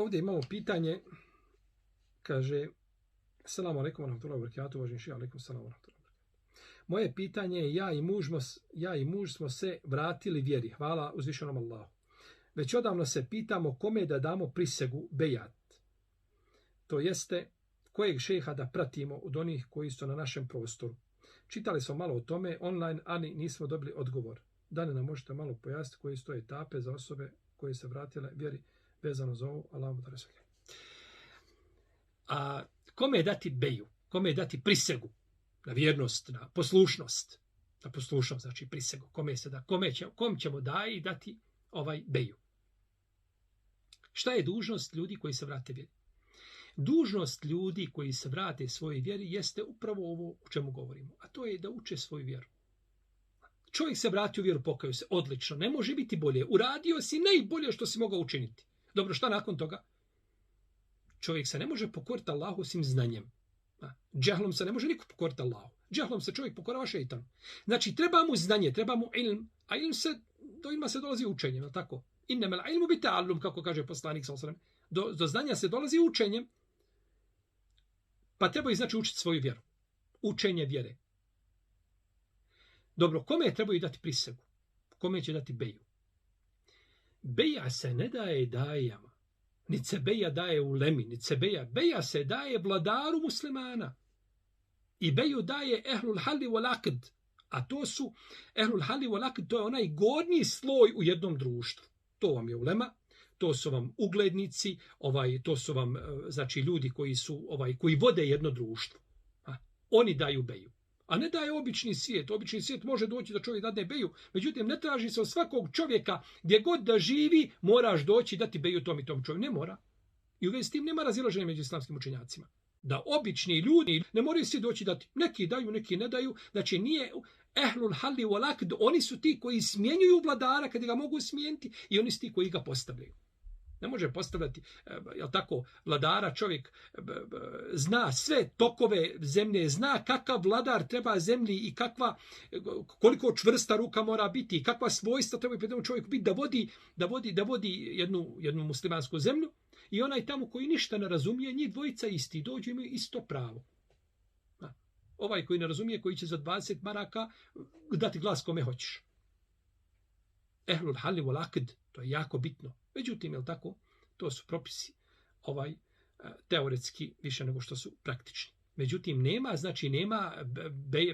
ovdje imamo pitanje, kaže, Assalamu alaikum wa wabarakatuh, wa barakatuh, uvaženi šija, alaikum salamu warahmatullahi wabarakatuh. Moje pitanje je, ja i, muž, ja i muž smo se vratili vjeri. Hvala uzvišenom Allahu. Već odavno se pitamo kome da damo prisegu bejat. To jeste, kojeg šeha da pratimo od onih koji su na našem prostoru. Čitali smo malo o tome online, ali nismo dobili odgovor. Da li nam možete malo pojasniti koje su to etape za osobe koje se vratile vjeri vezano za ovo? Allah mu A kome je dati beju? Kome je dati prisegu? Na vjernost, na poslušnost. Na poslušnost, znači prisegu. Kome, se da, kome, će, kom ćemo daj dati ovaj beju? Šta je dužnost ljudi koji se vrate vjeri? Dužnost ljudi koji se vrate svojoj vjeri jeste upravo ovo o čemu govorimo, a to je da uče svoju vjeru. Čovjek se vratio u vjeru, pokaju se, odlično, ne može biti bolje. Uradio si najbolje što si mogao učiniti. Dobro, šta nakon toga? Čovjek se ne može pokoriti Allahu osim znanjem. Džahlom se ne može niko pokoriti Allahu. Džahlom se čovjek pokorava šeitanu. Znači, treba mu znanje, treba mu ilm, a ilm se, do ilma se dolazi učenjem, tako? Innemel ilmu bi ta'allum, kako kaže poslanik sa do, do znanja se dolazi učenjem, pa treba i znači učiti svoju vjeru. Učenje vjere. Dobro, kome trebaju dati prisegu? Kome će dati beju? Beja se ne daje dajama. Ni se beja daje u lemi, ni se beja. Beja se daje vladaru muslimana. I beju daje ehlul hali wal akd. A to su, ehlul hali wal akd, to je onaj gornji sloj u jednom društvu. To vam je ulema, to su vam uglednici, ovaj to su vam eh, znači ljudi koji su ovaj koji vode jedno društvo. A, oni daju beju. A ne daje obični svijet. Obični svijet može doći da čovjek dadne beju. Međutim, ne traži se od svakog čovjeka gdje god da živi, moraš doći dati beju tom i tom čovjeku. Ne mora. I u vezi s tim nema razilaženja među islamskim učenjacima. Da obični ljudi ne moraju svi doći dati. Neki daju, neki ne daju. Znači nije ehlul halli walakd. Oni su ti koji smjenjuju vladara kad ga mogu smijeniti i oni su ti koji ga postavljaju. Ne može postavljati, je jel tako, vladara čovjek e, zna sve tokove zemlje, zna kakav vladar treba zemlji i kakva, koliko čvrsta ruka mora biti i kakva svojstva treba i čovjek biti da vodi, da vodi, da vodi jednu, jednu muslimansku zemlju i onaj tamo koji ništa ne razumije, njih dvojica isti, dođu imaju isto pravo. Ovaj koji ne razumije, koji će za 20 maraka dati glas kome hoćeš. Ehlul hali wal akd, to je jako bitno. Međutim, je tako? To su propisi ovaj eh, teoretski više nego što su praktični. Međutim, nema, znači nema,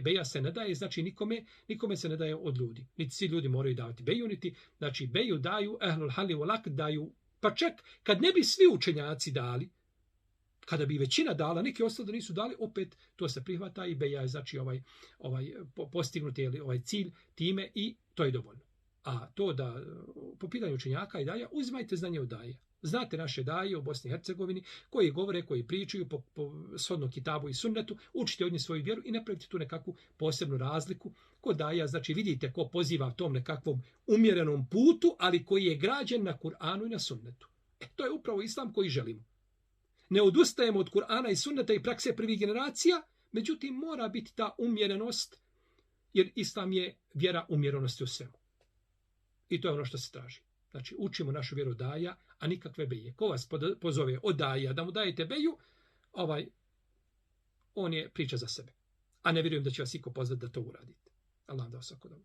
beja se ne daje, znači nikome, nikome se ne daje od ljudi. Niti svi ljudi moraju davati beju, niti, znači beju daju, ehlul hali akd daju, pa čak kad ne bi svi učenjaci dali, kada bi većina dala, neki ostali da nisu dali, opet to se prihvata i beja je znači ovaj, ovaj postignuti ovaj cilj time i to je dovoljno. A to da, po pitanju učenjaka i daja, uzmajte znanje od daje. Znate naše daje u Bosni i Hercegovini, koji govore, koji pričaju po, po shodnom kitabu i sunnetu, učite od njih svoju vjeru i ne pravite tu nekakvu posebnu razliku. Ko daja, znači vidite ko poziva tom nekakvom umjerenom putu, ali koji je građen na Kur'anu i na sunnetu. E, to je upravo islam koji želimo. Ne odustajemo od Kur'ana i sunneta i prakse prvih generacija, međutim mora biti ta umjerenost, jer islam je vjera umjerenosti u svemu. I to je ono što se traži. Znači, učimo našu vjeru daja, a nikakve beje. Ko vas pozove od daja da mu dajete beju, ovaj, on je priča za sebe. A ne vjerujem da će vas iko pozvati da to uradite. Allah da vas dobro.